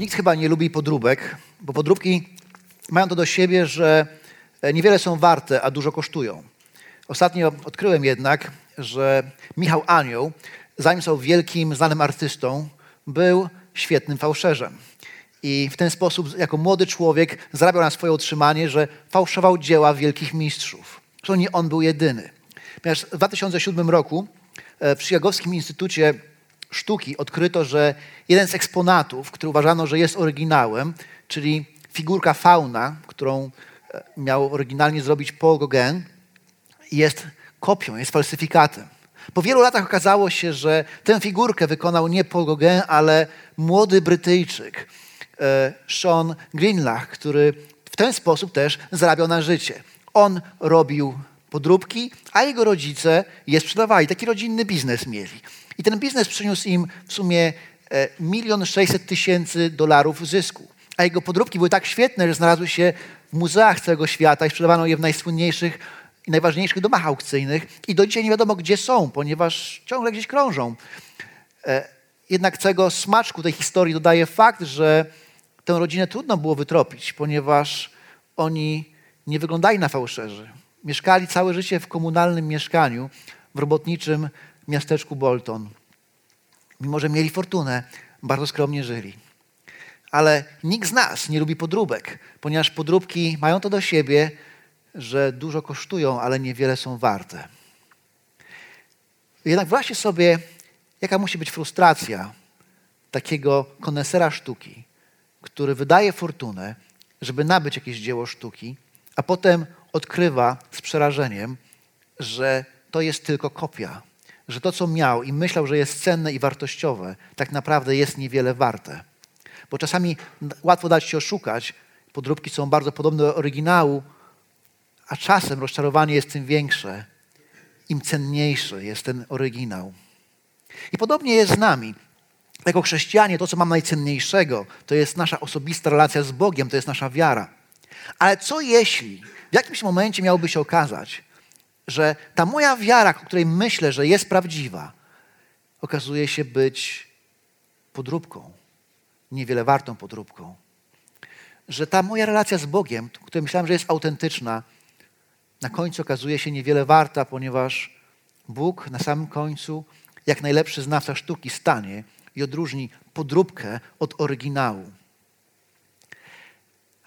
Nikt chyba nie lubi podróbek, bo podróbki mają to do siebie, że niewiele są warte, a dużo kosztują. Ostatnio odkryłem jednak, że Michał Anioł, zanim został wielkim, znanym artystą, był świetnym fałszerzem. I w ten sposób, jako młody człowiek, zarabiał na swoje utrzymanie, że fałszował dzieła wielkich mistrzów. Zresztą nie on był jedyny. Ponieważ w 2007 roku e, w Chicagowskim Instytucie Sztuki odkryto, że jeden z eksponatów, który uważano, że jest oryginałem, czyli figurka fauna, którą e, miał oryginalnie zrobić Paul Gauguin, jest kopią, jest falsyfikatem. Po wielu latach okazało się, że tę figurkę wykonał nie Paul Gauguin, ale młody Brytyjczyk, e, Sean Greenlach, który w ten sposób też zarabiał na życie. On robił podróbki, a jego rodzice je sprzedawali. Taki rodzinny biznes mieli. I ten biznes przyniósł im w sumie e, milion sześćset tysięcy dolarów zysku. A jego podróbki były tak świetne, że znalazły się w muzeach całego świata i sprzedawano je w najsłynniejszych i najważniejszych domach aukcyjnych. I do dzisiaj nie wiadomo, gdzie są, ponieważ ciągle gdzieś krążą. E, jednak całego smaczku tej historii dodaje fakt, że tę rodzinę trudno było wytropić, ponieważ oni nie wyglądali na fałszerzy. Mieszkali całe życie w komunalnym mieszkaniu w robotniczym miasteczku Bolton. Mimo, że mieli fortunę, bardzo skromnie żyli. Ale nikt z nas nie lubi podróbek, ponieważ podróbki mają to do siebie, że dużo kosztują, ale niewiele są warte. Jednak wyobraźcie sobie, jaka musi być frustracja takiego konesera sztuki, który wydaje fortunę, żeby nabyć jakieś dzieło sztuki, a potem odkrywa z przerażeniem, że to jest tylko kopia, że to, co miał i myślał, że jest cenne i wartościowe, tak naprawdę jest niewiele warte. Bo czasami łatwo dać się oszukać, podróbki są bardzo podobne do oryginału, a czasem rozczarowanie jest tym większe, im cenniejszy jest ten oryginał. I podobnie jest z nami. Jako chrześcijanie to, co mam najcenniejszego, to jest nasza osobista relacja z Bogiem, to jest nasza wiara. Ale co jeśli w jakimś momencie miałoby się okazać, że ta moja wiara, o której myślę, że jest prawdziwa, okazuje się być podróbką, niewiele wartą podróbką. Że ta moja relacja z Bogiem, której myślałem, że jest autentyczna, na końcu okazuje się niewiele warta, ponieważ Bóg na samym końcu, jak najlepszy znawca sztuki, stanie i odróżni podróbkę od oryginału.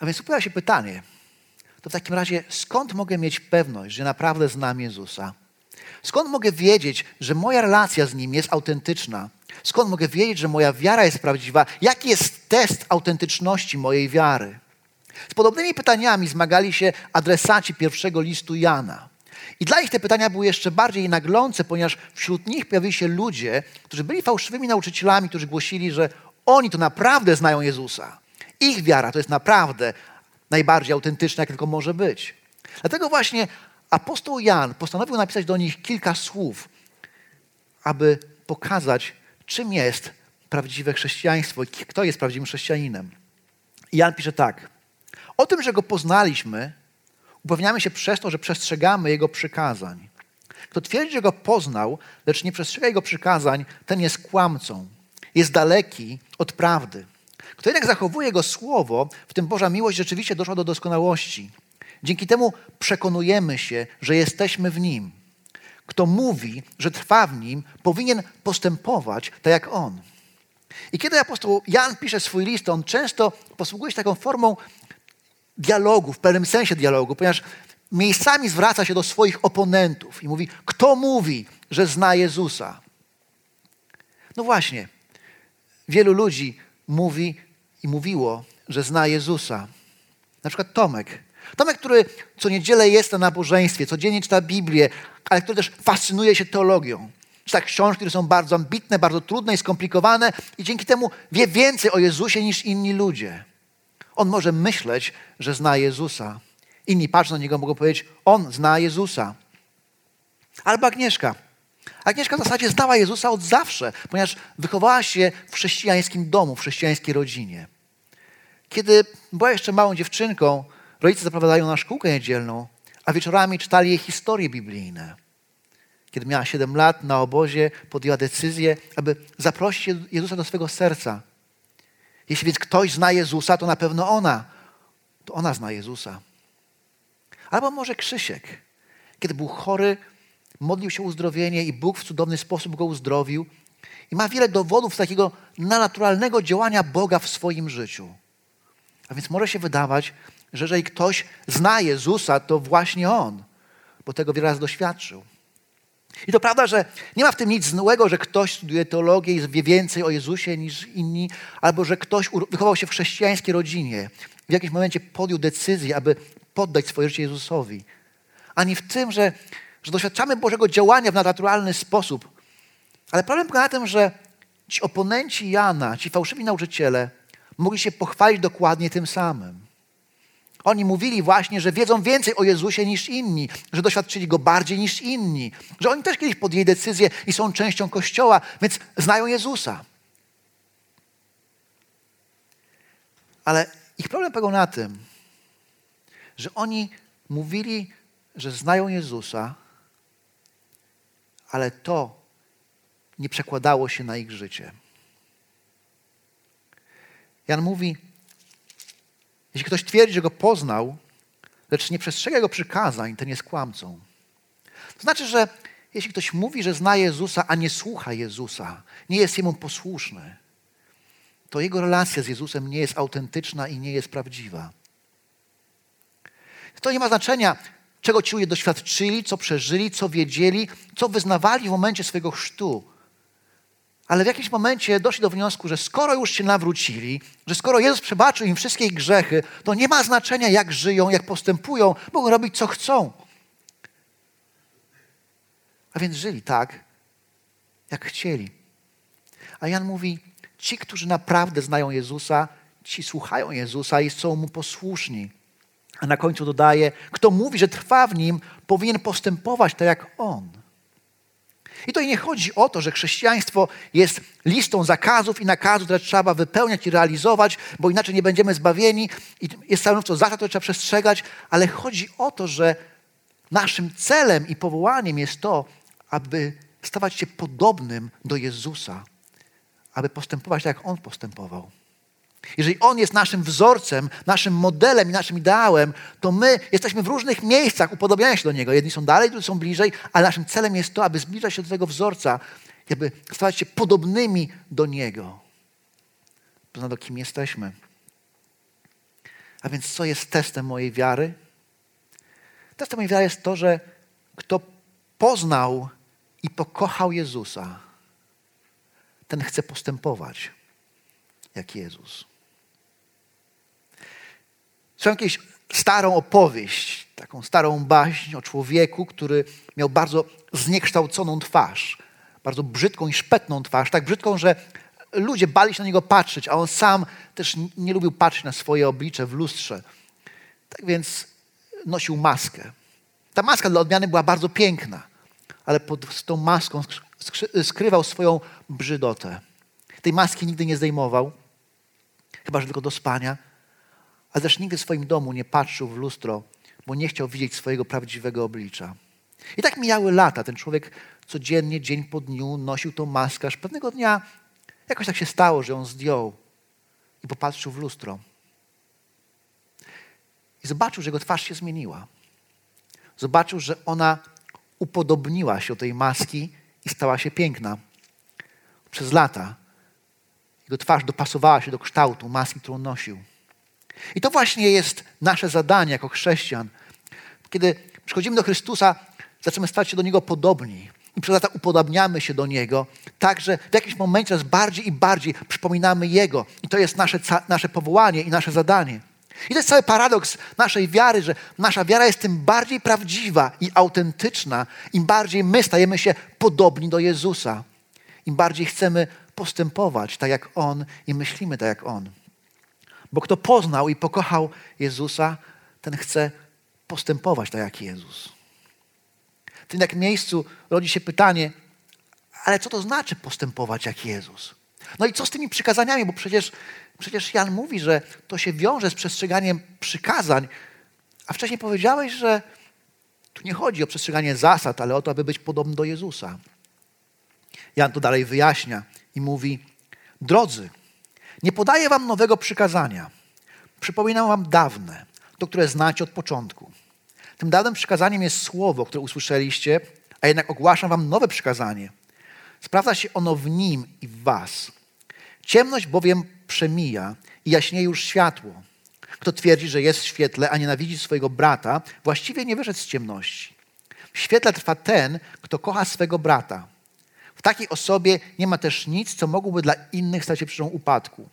A więc pojawia się pytanie, to w takim razie skąd mogę mieć pewność, że naprawdę znam Jezusa? Skąd mogę wiedzieć, że moja relacja z Nim jest autentyczna? Skąd mogę wiedzieć, że moja wiara jest prawdziwa? Jaki jest test autentyczności mojej wiary? Z podobnymi pytaniami zmagali się adresaci pierwszego listu Jana. I dla nich te pytania były jeszcze bardziej naglące, ponieważ wśród nich pojawili się ludzie, którzy byli fałszywymi nauczycielami, którzy głosili, że oni to naprawdę znają Jezusa. Ich wiara to jest naprawdę najbardziej autentyczna, jak tylko może być. Dlatego właśnie apostoł Jan postanowił napisać do nich kilka słów, aby pokazać, czym jest prawdziwe chrześcijaństwo i kto jest prawdziwym chrześcijaninem. Jan pisze tak. O tym, że go poznaliśmy, upewniamy się przez to, że przestrzegamy jego przykazań. Kto twierdzi, że go poznał, lecz nie przestrzega jego przykazań, ten jest kłamcą, jest daleki od prawdy. Kto jednak zachowuje Jego słowo, w tym Boża miłość rzeczywiście doszła do doskonałości. Dzięki temu przekonujemy się, że jesteśmy w Nim. Kto mówi, że trwa w Nim, powinien postępować tak jak On. I kiedy apostoł Jan pisze swój list, on często posługuje się taką formą dialogu, w pewnym sensie dialogu, ponieważ miejscami zwraca się do swoich oponentów i mówi, kto mówi, że zna Jezusa? No właśnie, wielu ludzi mówi i mówiło, że zna Jezusa. Na przykład Tomek. Tomek, który co niedzielę jest na nabożeństwie, codziennie czyta Biblię, ale który też fascynuje się teologią. czyta książki, które są bardzo ambitne, bardzo trudne i skomplikowane i dzięki temu wie więcej o Jezusie niż inni ludzie. On może myśleć, że zna Jezusa. Inni patrzą na niego, mogą powiedzieć, on zna Jezusa. Albo Agnieszka. Agnieszka w zasadzie znała Jezusa od zawsze, ponieważ wychowała się w chrześcijańskim domu, w chrześcijańskiej rodzinie. Kiedy była jeszcze małą dziewczynką, rodzice zaprowadzają na szkółkę niedzielną, a wieczorami czytali jej historie biblijne. Kiedy miała 7 lat, na obozie podjęła decyzję, aby zaprosić Jezusa do swego serca. Jeśli więc ktoś zna Jezusa, to na pewno ona. To ona zna Jezusa. Albo może Krzysiek. Kiedy był chory, modlił się uzdrowienie i Bóg w cudowny sposób go uzdrowił. I ma wiele dowodów takiego naturalnego działania Boga w swoim życiu. A więc może się wydawać, że jeżeli ktoś zna Jezusa, to właśnie On, bo tego wiele razy doświadczył. I to prawda, że nie ma w tym nic złego, że ktoś studiuje teologię i wie więcej o Jezusie niż inni, albo że ktoś wychował się w chrześcijańskiej rodzinie, w jakimś momencie podjął decyzję, aby poddać swoje życie Jezusowi. Ani w tym, że, że doświadczamy Bożego działania w naturalny sposób. Ale problem polega na tym, że ci oponenci Jana, ci fałszywi nauczyciele, mogli się pochwalić dokładnie tym samym. Oni mówili właśnie, że wiedzą więcej o Jezusie niż inni, że doświadczyli Go bardziej niż inni, że oni też kiedyś podjęli decyzję i są częścią Kościoła, więc znają Jezusa. Ale ich problem polegał na tym, że oni mówili, że znają Jezusa, ale to nie przekładało się na ich życie. Jan mówi, jeśli ktoś twierdzi, że go poznał, lecz nie przestrzega jego przykazań, ten jest kłamcą. To znaczy, że jeśli ktoś mówi, że zna Jezusa, a nie słucha Jezusa, nie jest jemu posłuszny, to jego relacja z Jezusem nie jest autentyczna i nie jest prawdziwa. To nie ma znaczenia, czego ci ludzie doświadczyli, co przeżyli, co wiedzieli, co wyznawali w momencie swojego chrztu. Ale w jakimś momencie doszli do wniosku, że skoro już się nawrócili, że skoro Jezus przebaczył im wszystkie ich grzechy, to nie ma znaczenia, jak żyją, jak postępują, mogą robić, co chcą. A więc żyli tak, jak chcieli. A Jan mówi, ci, którzy naprawdę znają Jezusa, ci słuchają Jezusa i są Mu posłuszni. A na końcu dodaje, kto mówi, że trwa w Nim, powinien postępować tak jak On. I to nie chodzi o to, że chrześcijaństwo jest listą zakazów i nakazów, które trzeba wypełniać i realizować, bo inaczej nie będziemy zbawieni i jest stanowczo zasad, które trzeba przestrzegać, ale chodzi o to, że naszym celem i powołaniem jest to, aby stawać się podobnym do Jezusa, aby postępować tak, jak On postępował. Jeżeli On jest naszym wzorcem, naszym modelem i naszym ideałem, to my jesteśmy w różnych miejscach upodobniania się do Niego. Jedni są dalej, drudzy są bliżej, ale naszym celem jest to, aby zbliżać się do tego wzorca, aby stawać się podobnymi do Niego. Ponadto kim jesteśmy. A więc co jest testem mojej wiary? Testem mojej wiary jest to, że kto poznał i pokochał Jezusa, ten chce postępować jak Jezus. Słyszałem jakąś starą opowieść, taką starą baśń o człowieku, który miał bardzo zniekształconą twarz, bardzo brzydką i szpetną twarz, tak brzydką, że ludzie bali się na niego patrzeć, a on sam też nie lubił patrzeć na swoje oblicze w lustrze. Tak więc nosił maskę. Ta maska dla odmiany była bardzo piękna, ale pod tą maską skrywał swoją brzydotę. Tej maski nigdy nie zdejmował, chyba że tylko do spania ale też nigdy w swoim domu nie patrzył w lustro, bo nie chciał widzieć swojego prawdziwego oblicza. I tak mijały lata. Ten człowiek codziennie, dzień po dniu nosił tą maskę, aż pewnego dnia jakoś tak się stało, że ją zdjął i popatrzył w lustro. I zobaczył, że jego twarz się zmieniła. Zobaczył, że ona upodobniła się do tej maski i stała się piękna. Przez lata jego twarz dopasowała się do kształtu maski, którą nosił. I to właśnie jest nasze zadanie jako chrześcijan. Kiedy przychodzimy do Chrystusa, zaczynamy stać się do Niego podobni. I przez lata upodabniamy się do Niego, tak że w jakimś momencie coraz bardziej i bardziej przypominamy Jego. I to jest nasze, nasze powołanie i nasze zadanie. I to jest cały paradoks naszej wiary, że nasza wiara jest tym bardziej prawdziwa i autentyczna, im bardziej my stajemy się podobni do Jezusa, im bardziej chcemy postępować tak jak On i myślimy tak jak On. Bo kto poznał i pokochał Jezusa, ten chce postępować tak jak Jezus. W tym jak miejscu rodzi się pytanie, ale co to znaczy postępować jak Jezus? No i co z tymi przykazaniami? Bo przecież, przecież Jan mówi, że to się wiąże z przestrzeganiem przykazań, a wcześniej powiedziałeś, że tu nie chodzi o przestrzeganie zasad, ale o to, aby być podobny do Jezusa. Jan to dalej wyjaśnia i mówi: Drodzy, nie podaję wam nowego przykazania. Przypominam wam dawne, to, które znacie od początku. Tym dawnym przykazaniem jest słowo, które usłyszeliście, a jednak ogłaszam wam nowe przykazanie. Sprawdza się ono w nim i w was. Ciemność bowiem przemija i jaśnieje już światło. Kto twierdzi, że jest w świetle, a nienawidzi swojego brata, właściwie nie wyszedł z ciemności. W świetle trwa ten, kto kocha swego brata. Takiej osobie nie ma też nic, co mogłoby dla innych stać się przyczyną upadku.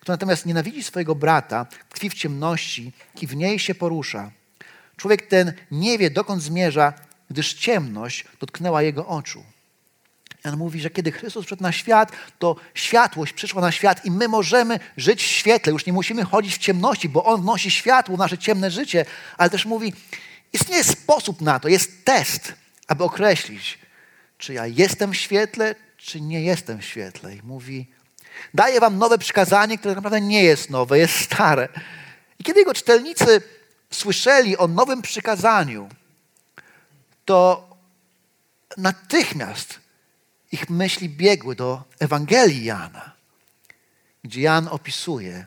Kto natomiast nienawidzi swojego brata, tkwi w ciemności i w niej się porusza. Człowiek ten nie wie, dokąd zmierza, gdyż ciemność dotknęła jego oczu. Jan mówi, że kiedy Chrystus przyszedł na świat, to światłość przyszła na świat i my możemy żyć w świetle. Już nie musimy chodzić w ciemności, bo On wnosi światło w nasze ciemne życie. Ale też mówi, istnieje sposób na to, jest test, aby określić, czy ja jestem w świetle, czy nie jestem w świetle. I mówi, daję wam nowe przykazanie, które naprawdę nie jest nowe, jest stare. I kiedy jego czytelnicy słyszeli o nowym przykazaniu, to natychmiast ich myśli biegły do Ewangelii Jana, gdzie Jan opisuje,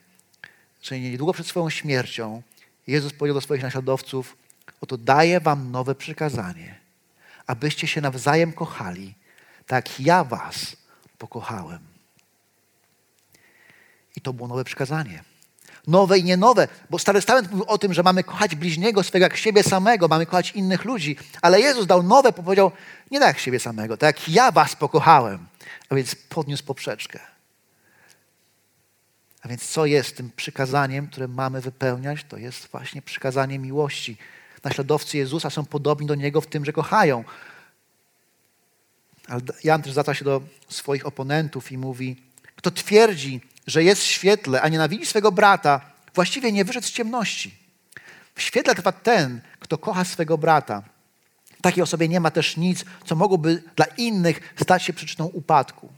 że niedługo przed swoją śmiercią Jezus powiedział do swoich naśladowców: Oto daję wam nowe przykazanie, abyście się nawzajem kochali, tak ja was pokochałem. I to było nowe przykazanie nowe i nie nowe, bo Stary Testament mówił o tym, że mamy kochać bliźniego swego jak siebie samego, mamy kochać innych ludzi, ale Jezus dał nowe, powiedział, nie tak jak siebie samego, tak jak ja was pokochałem, a więc podniósł poprzeczkę. A więc co jest tym przykazaniem, które mamy wypełniać? To jest właśnie przykazanie miłości. Naśladowcy Jezusa są podobni do Niego w tym, że kochają. Ale Jan też zwraca się do swoich oponentów i mówi, kto twierdzi, że jest w świetle, a nienawidzi swego brata, właściwie nie wyszedł z ciemności. W świetle trwa ten, kto kocha swego brata. Takiej osobie nie ma też nic, co mogłoby dla innych stać się przyczyną upadku.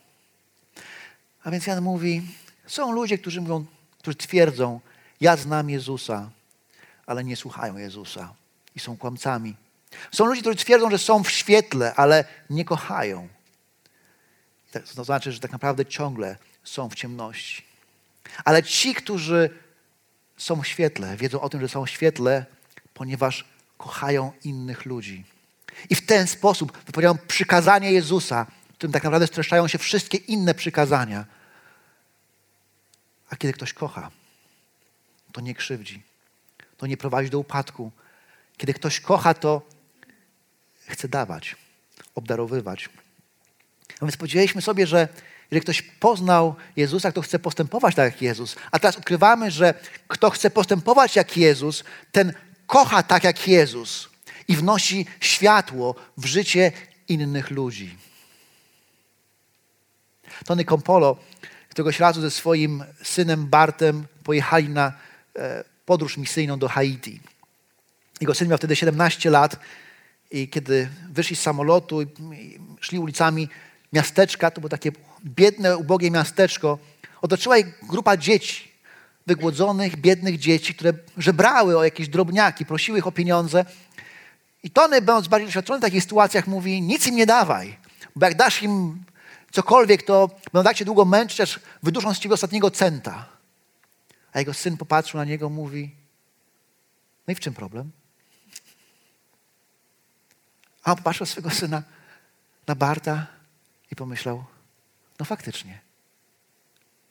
A więc Jan mówi, są ludzie, którzy mówią, którzy twierdzą, ja znam Jezusa, ale nie słuchają Jezusa i są kłamcami. Są ludzie, którzy twierdzą, że są w świetle, ale nie kochają. To znaczy, że tak naprawdę ciągle są w ciemności. Ale ci, którzy są w świetle, wiedzą o tym, że są w świetle, ponieważ kochają innych ludzi. I w ten sposób wypełniają przykazanie Jezusa, w którym tak naprawdę streszczają się wszystkie inne przykazania. A kiedy ktoś kocha, to nie krzywdzi, to nie prowadzi do upadku. Kiedy ktoś kocha, to chce dawać, obdarowywać. A więc powiedzieliśmy sobie, że jeżeli ktoś poznał Jezusa, kto chce postępować tak jak Jezus, a teraz odkrywamy, że kto chce postępować jak Jezus, ten kocha tak jak Jezus i wnosi światło w życie innych ludzi. Tony Kompolo któregoś razu ze swoim synem Bartem pojechali na e, podróż misyjną do Haiti. Jego syn miał wtedy 17 lat i kiedy wyszli z samolotu i szli ulicami miasteczka, to było takie biedne, ubogie miasteczko, otoczyła ich grupa dzieci, wygłodzonych, biednych dzieci, które żebrały o jakieś drobniaki, prosiły ich o pieniądze. I Tony, będąc bardziej doświadczony w takich sytuacjach, mówi, nic im nie dawaj, bo jak dasz im cokolwiek, to będą tak cię długo męczyć, aż wyduszą z ciebie ostatniego centa. A jego syn popatrzył na niego, mówi, no i w czym problem? A on popatrzył swojego syna, na Barta i pomyślał, no faktycznie.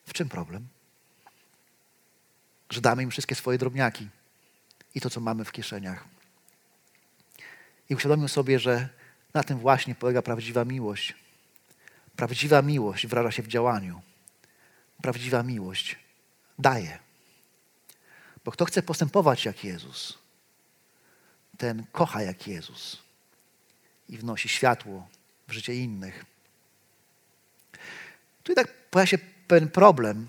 W czym problem? Że damy im wszystkie swoje drobniaki i to, co mamy w kieszeniach. I uświadomił sobie, że na tym właśnie polega prawdziwa miłość. Prawdziwa miłość wyraża się w działaniu. Prawdziwa miłość daje. Bo kto chce postępować jak Jezus, ten kocha jak Jezus i wnosi światło w życie innych. Tu jednak pojawia się pewien problem,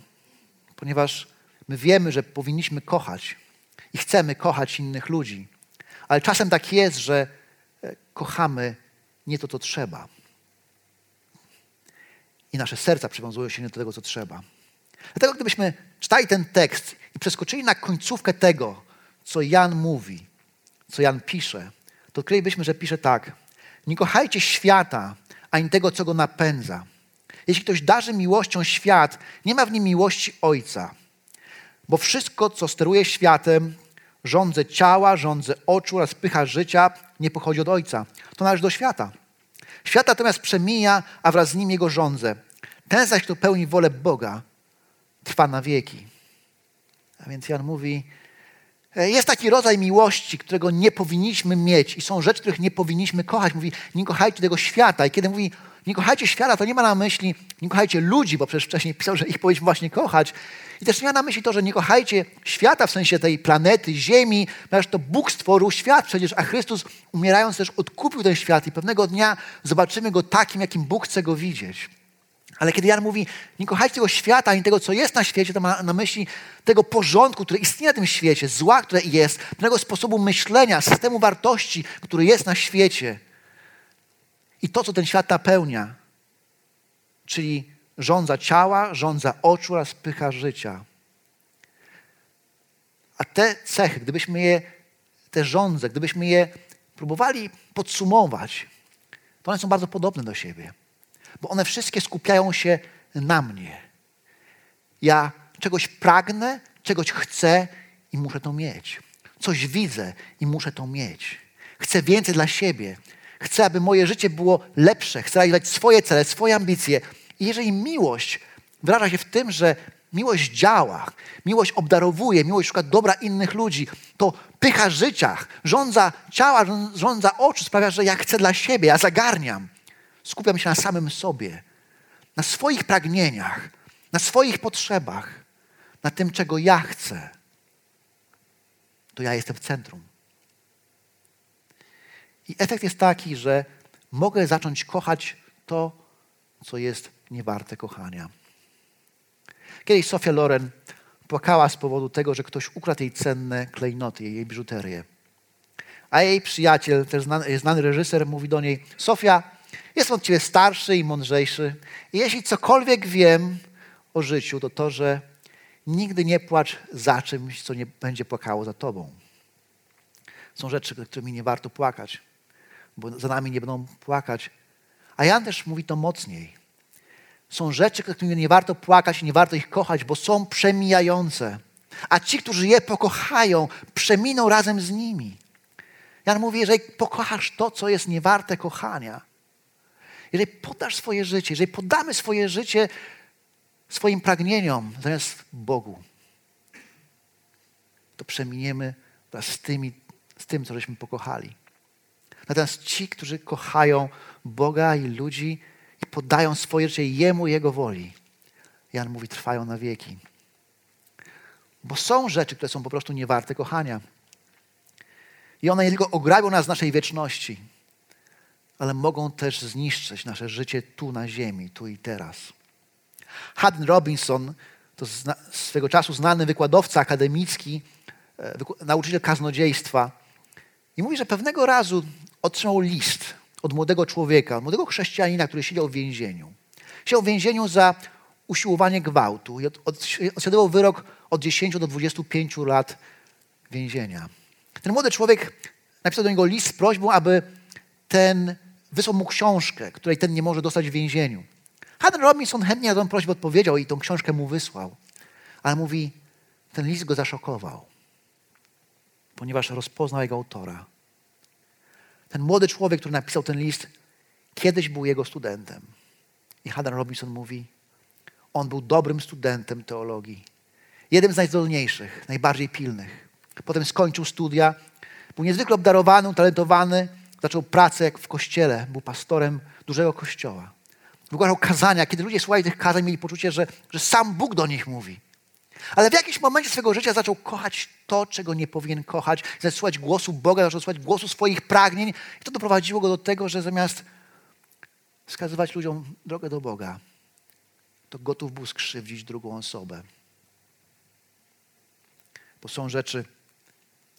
ponieważ my wiemy, że powinniśmy kochać i chcemy kochać innych ludzi, ale czasem tak jest, że e, kochamy nie to, co trzeba. I nasze serca przywiązują się nie do tego, co trzeba. Dlatego, gdybyśmy czytali ten tekst i przeskoczyli na końcówkę tego, co Jan mówi, co Jan pisze, to odkrylibyśmy, że pisze tak. Nie kochajcie świata, ani tego, co go napędza. Jeśli ktoś darzy miłością świat, nie ma w nim miłości Ojca. Bo wszystko, co steruje światem, rządze ciała, rządze oczu oraz pycha życia, nie pochodzi od Ojca. To należy do świata. Świat natomiast przemija, a wraz z nim jego rządze. Ten zaś, kto pełni wolę Boga, trwa na wieki. A więc Jan mówi, jest taki rodzaj miłości, którego nie powinniśmy mieć i są rzeczy, których nie powinniśmy kochać. Mówi, nie kochajcie tego świata. I kiedy mówi, nie kochajcie świata, to nie ma na myśli, nie kochajcie ludzi, bo przecież wcześniej pisał, że ich powinniśmy właśnie kochać. I też nie ma na myśli to, że nie kochajcie świata w sensie tej planety, ziemi, ponieważ to Bóg stworzył świat przecież, a Chrystus umierając też odkupił ten świat i pewnego dnia zobaczymy go takim, jakim Bóg chce go widzieć. Ale kiedy Jan mówi, nie kochajcie tego świata, ani tego, co jest na świecie, to ma na myśli tego porządku, który istnieje na tym świecie, zła, które jest, pewnego sposobu myślenia, systemu wartości, który jest na świecie. I to, co ten świat napełnia, czyli rządza ciała, rządza oczu oraz pycha życia. A te cechy, gdybyśmy je, te rządze, gdybyśmy je próbowali podsumować, to one są bardzo podobne do siebie bo one wszystkie skupiają się na mnie. Ja czegoś pragnę, czegoś chcę i muszę to mieć. Coś widzę i muszę to mieć. Chcę więcej dla siebie. Chcę, aby moje życie było lepsze. Chcę realizować swoje cele, swoje ambicje. I jeżeli miłość wyraża się w tym, że miłość działa, miłość obdarowuje, miłość szuka dobra innych ludzi, to pycha życia, rządza ciała, rządza oczu sprawia, że ja chcę dla siebie, ja zagarniam. Skupiam się na samym sobie, na swoich pragnieniach, na swoich potrzebach, na tym, czego ja chcę. To ja jestem w centrum. I efekt jest taki, że mogę zacząć kochać to, co jest niewarte kochania. Kiedyś Sofia Loren płakała z powodu tego, że ktoś ukradł jej cenne klejnoty, jej biżuterię. A jej przyjaciel, też znany, znany reżyser, mówi do niej: Sofia, Jestem od ciebie starszy i mądrzejszy. I jeśli cokolwiek wiem o życiu, to to, że nigdy nie płacz za czymś, co nie będzie płakało za tobą. Są rzeczy, którymi nie warto płakać, bo za nami nie będą płakać. A Jan też mówi to mocniej. Są rzeczy, którymi nie warto płakać i nie warto ich kochać, bo są przemijające. A ci, którzy je pokochają, przeminą razem z nimi. Jan mówi, jeżeli pokochasz to, co jest niewarte kochania, jeżeli podasz swoje życie, jeżeli podamy swoje życie swoim pragnieniom zamiast Bogu, to przeminiemy wraz z, tymi, z tym, co żeśmy pokochali. Natomiast ci, którzy kochają Boga i ludzi i podają swoje życie Jemu Jego woli, Jan mówi, trwają na wieki. Bo są rzeczy, które są po prostu niewarte kochania. I one nie tylko ograbią nas z naszej wieczności, ale mogą też zniszczyć nasze życie tu na ziemi, tu i teraz. Haddon Robinson to swego czasu znany wykładowca akademicki, e, nauczyciel kaznodziejstwa. I mówi, że pewnego razu otrzymał list od młodego człowieka, od młodego chrześcijanina, który siedział w więzieniu. Siedział w więzieniu za usiłowanie gwałtu i od, wyrok od 10 do 25 lat więzienia. Ten młody człowiek napisał do niego list z prośbą, aby ten wysłał mu książkę, której ten nie może dostać w więzieniu. Haddon Robinson chętnie na tę prośbę odpowiedział i tą książkę mu wysłał. Ale mówi, ten list go zaszokował, ponieważ rozpoznał jego autora. Ten młody człowiek, który napisał ten list, kiedyś był jego studentem. I Haddon Robinson mówi, on był dobrym studentem teologii. Jednym z najzdolniejszych, najbardziej pilnych. Potem skończył studia, był niezwykle obdarowany, utalentowany, Zaczął pracę w kościele, był pastorem dużego kościoła. Wygłaszał kazania. Kiedy ludzie słuchali tych kazań, mieli poczucie, że, że sam Bóg do nich mówi. Ale w jakimś momencie swojego życia zaczął kochać to, czego nie powinien kochać, zaczął słuchać głosu Boga, zaczął słuchać głosu swoich pragnień. I to doprowadziło go do tego, że zamiast wskazywać ludziom drogę do Boga, to gotów był skrzywdzić drugą osobę. Bo są rzeczy,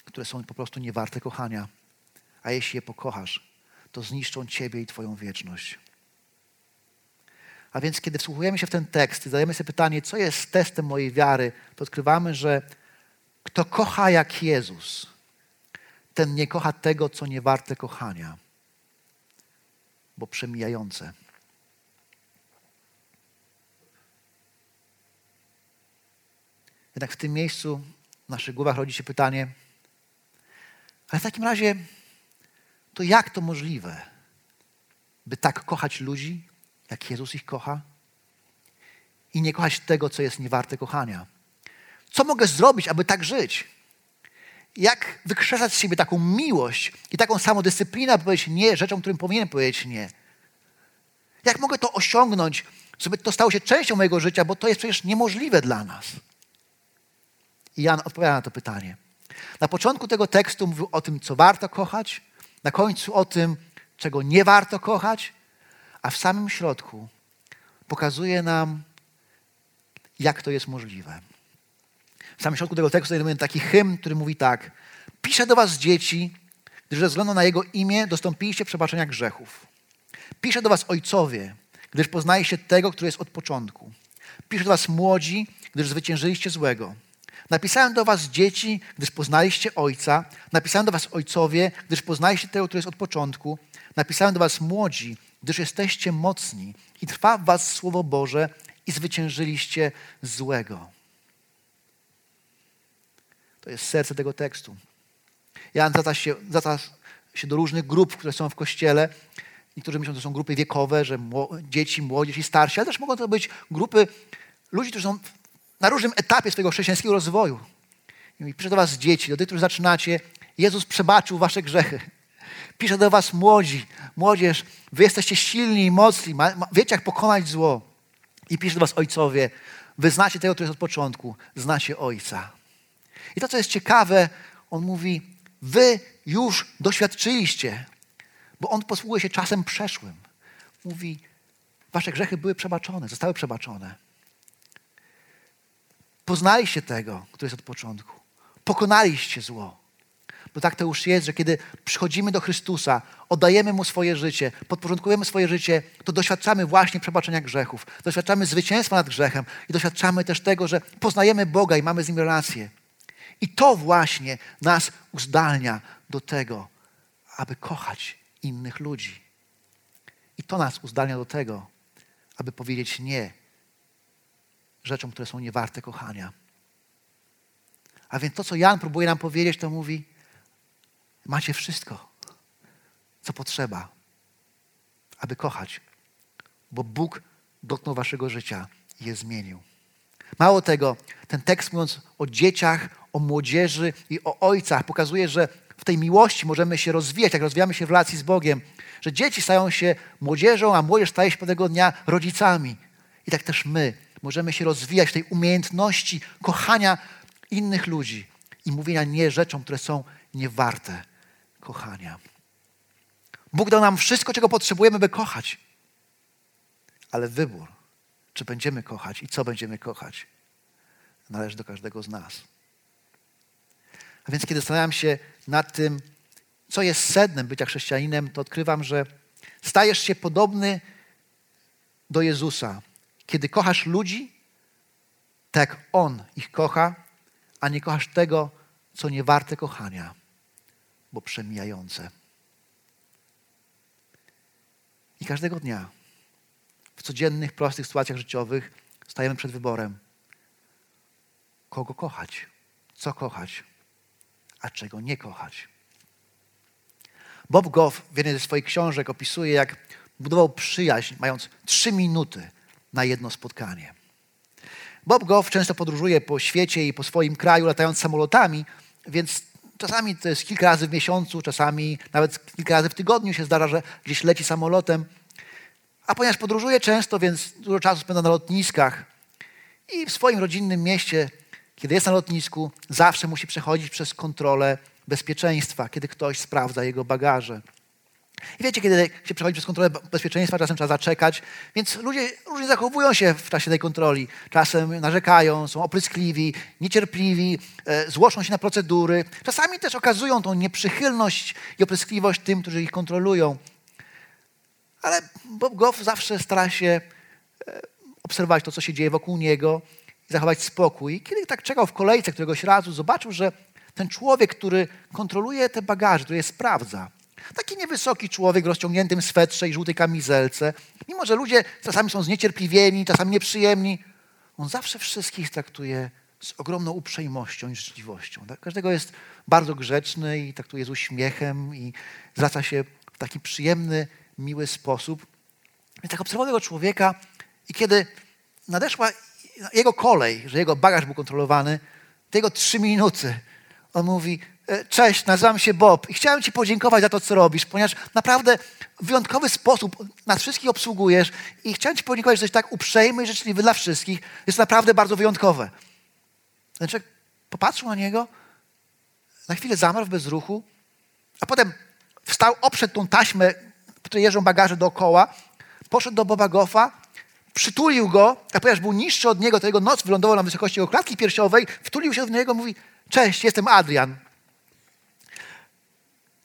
które są po prostu niewarte kochania. A jeśli je pokochasz, to zniszczą ciebie i twoją wieczność. A więc, kiedy wsłuchujemy się w ten tekst i zadajemy sobie pytanie, co jest testem mojej wiary, to odkrywamy, że kto kocha jak Jezus, ten nie kocha tego, co nie warte kochania, bo przemijające. Jednak w tym miejscu w naszych głowach rodzi się pytanie, ale w takim razie, to jak to możliwe, by tak kochać ludzi, jak Jezus ich kocha? I nie kochać tego, co jest niewarte kochania. Co mogę zrobić, aby tak żyć? Jak wykrzesać z siebie taką miłość i taką samodyscyplinę, aby powiedzieć nie rzeczom, którym powinienem powiedzieć nie? Jak mogę to osiągnąć, żeby to stało się częścią mojego życia, bo to jest przecież niemożliwe dla nas? I Jan odpowiada na to pytanie. Na początku tego tekstu mówił o tym, co warto kochać, na końcu o tym, czego nie warto kochać, a w samym środku pokazuje nam, jak to jest możliwe. W samym środku tego tekstu znajdujemy taki hymn, który mówi tak. Piszę do was dzieci, gdyż ze względu na Jego imię dostąpiliście przebaczenia grzechów. Piszę do was ojcowie, gdyż poznaliście tego, który jest od początku. Piszę do was młodzi, gdyż zwyciężyliście złego. Napisałem do was dzieci, gdyż poznaliście Ojca. Napisałem do was ojcowie, gdyż poznaliście tego, który jest od początku. Napisałem do was młodzi, gdyż jesteście mocni i trwa w was Słowo Boże i zwyciężyliście złego. To jest serce tego tekstu. Jan zwraca się, się do różnych grup, które są w Kościele. Niektórzy myślą, że to są grupy wiekowe, że dzieci, młodzież i starsi, ale też mogą to być grupy ludzi, którzy są na różnym etapie swojego chrześcijańskiego rozwoju. I piszę do was dzieci, do tych, którzy zaczynacie, Jezus przebaczył wasze grzechy. Piszę do was młodzi, młodzież, wy jesteście silni i mocni, wiecie jak pokonać zło. I piszę do was ojcowie, wy znacie tego, który jest od początku, znacie Ojca. I to, co jest ciekawe, on mówi, wy już doświadczyliście, bo on posługuje się czasem przeszłym. Mówi, wasze grzechy były przebaczone, zostały przebaczone. Poznaliście tego, który jest od początku. Pokonaliście zło. Bo tak to już jest, że kiedy przychodzimy do Chrystusa, oddajemy Mu swoje życie, podporządkujemy swoje życie, to doświadczamy właśnie przebaczenia grzechów. Doświadczamy zwycięstwa nad grzechem i doświadczamy też tego, że poznajemy Boga i mamy z Nim relację. I to właśnie nas uzdalnia do tego, aby kochać innych ludzi. I to nas uzdalnia do tego, aby powiedzieć nie rzeczom, które są niewarte kochania. A więc to, co Jan próbuje nam powiedzieć, to mówi: macie wszystko, co potrzeba, aby kochać, bo Bóg dotknął waszego życia i je zmienił. Mało tego, ten tekst mówiąc o dzieciach, o młodzieży i o ojcach pokazuje, że w tej miłości możemy się rozwijać, jak rozwijamy się w relacji z Bogiem, że dzieci stają się młodzieżą, a młodzież staje się pewnego dnia rodzicami. I tak też my możemy się rozwijać w tej umiejętności kochania innych ludzi i mówienia nie rzeczom, które są niewarte kochania. Bóg dał nam wszystko, czego potrzebujemy, by kochać. Ale wybór, czy będziemy kochać i co będziemy kochać, należy do każdego z nas. A więc, kiedy zastanawiam się nad tym, co jest sednem bycia chrześcijaninem, to odkrywam, że stajesz się podobny do Jezusa, kiedy kochasz ludzi, tak On ich kocha, a nie kochasz tego, co nie warte kochania, bo przemijające. I każdego dnia w codziennych, prostych sytuacjach życiowych stajemy przed wyborem, kogo kochać, co kochać, a czego nie kochać. Bob Goff w jednej ze swoich książek opisuje, jak budował przyjaźń, mając trzy minuty na jedno spotkanie. Bob Goff często podróżuje po świecie i po swoim kraju, latając samolotami, więc czasami to jest kilka razy w miesiącu, czasami nawet kilka razy w tygodniu się zdarza, że gdzieś leci samolotem. A ponieważ podróżuje często, więc dużo czasu spędza na lotniskach i w swoim rodzinnym mieście kiedy jest na lotnisku, zawsze musi przechodzić przez kontrolę bezpieczeństwa, kiedy ktoś sprawdza jego bagaże. I wiecie, kiedy się przechodzi przez kontrolę bezpieczeństwa, czasem trzeba zaczekać, więc ludzie różnie zachowują się w czasie tej kontroli. Czasem narzekają, są opryskliwi, niecierpliwi, e, złoszą się na procedury. Czasami też okazują tą nieprzychylność i opryskliwość tym, którzy ich kontrolują. Ale Bob Goff zawsze stara się e, obserwować to, co się dzieje wokół niego i zachować spokój. I kiedy tak czekał w kolejce któregoś razu, zobaczył, że ten człowiek, który kontroluje te bagaże, który je sprawdza, Taki niewysoki człowiek w rozciągniętym swetrze i żółtej kamizelce. Mimo, że ludzie czasami są zniecierpliwieni, czasami nieprzyjemni, on zawsze wszystkich traktuje z ogromną uprzejmością i życzliwością. Dla każdego jest bardzo grzeczny i traktuje z uśmiechem i zwraca się w taki przyjemny, miły sposób. Więc tak obserwował tego człowieka i kiedy nadeszła jego kolej, że jego bagaż był kontrolowany, te jego trzy minuty, on mówi, cześć, nazywam się Bob i chciałem Ci podziękować za to, co robisz, ponieważ naprawdę w wyjątkowy sposób nas wszystkich obsługujesz i chciałem Ci podziękować, że jesteś tak uprzejmy i życzliwy dla wszystkich. Jest naprawdę bardzo wyjątkowe. Ten człowiek popatrzył na niego, na chwilę zamarł w bezruchu, a potem wstał, oprzedł tą taśmę, której jeżdżą bagaże dookoła, poszedł do Boba Goffa, przytulił go, a ponieważ był niższy od niego, to jego noc wylądował na wysokości jego klatki piersiowej, wtulił się w niego, mówi, cześć, jestem Adrian.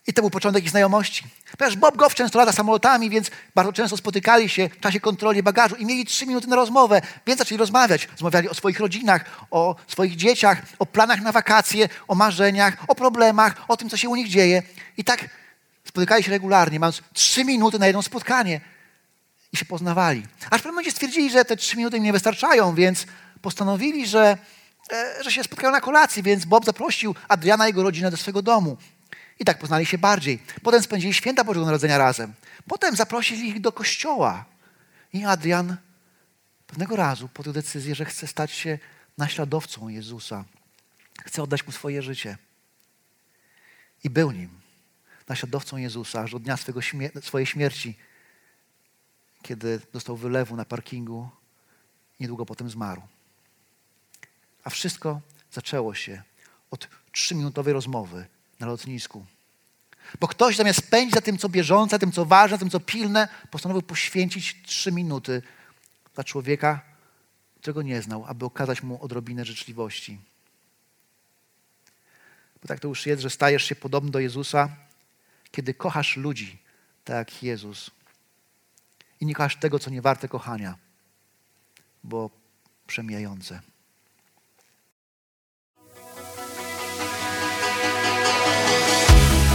I to był początek ich znajomości. Ponieważ Bob Goff często lata samolotami, więc bardzo często spotykali się w czasie kontroli bagażu i mieli trzy minuty na rozmowę, więc zaczęli rozmawiać. Rozmawiali o swoich rodzinach, o swoich dzieciach, o planach na wakacje, o marzeniach, o problemach, o tym, co się u nich dzieje. I tak spotykali się regularnie, mając trzy minuty na jedno spotkanie i się poznawali. Aż w pewnym momencie stwierdzili, że te trzy minuty im nie wystarczają, więc postanowili, że, e, że się spotkają na kolacji, więc Bob zaprosił Adriana i jego rodzinę do swojego domu. I tak poznali się bardziej. Potem spędzili święta Bożego Narodzenia razem. Potem zaprosili ich do kościoła. I Adrian pewnego razu podjął decyzję, że chce stać się naśladowcą Jezusa. Chce oddać mu swoje życie. I był nim, naśladowcą Jezusa, aż od dnia swego śmier swojej śmierci, kiedy dostał wylewu na parkingu, niedługo potem zmarł. A wszystko zaczęło się od trzyminutowej rozmowy na lotnisku. Bo ktoś zamiast spędzić za tym, co bieżące, tym, co ważne, tym, co pilne, postanowił poświęcić trzy minuty dla człowieka, którego nie znał, aby okazać mu odrobinę życzliwości. Bo tak to już jest, że stajesz się podobny do Jezusa, kiedy kochasz ludzi, tak jak Jezus. I nie kochasz tego, co nie warte kochania, bo przemijające.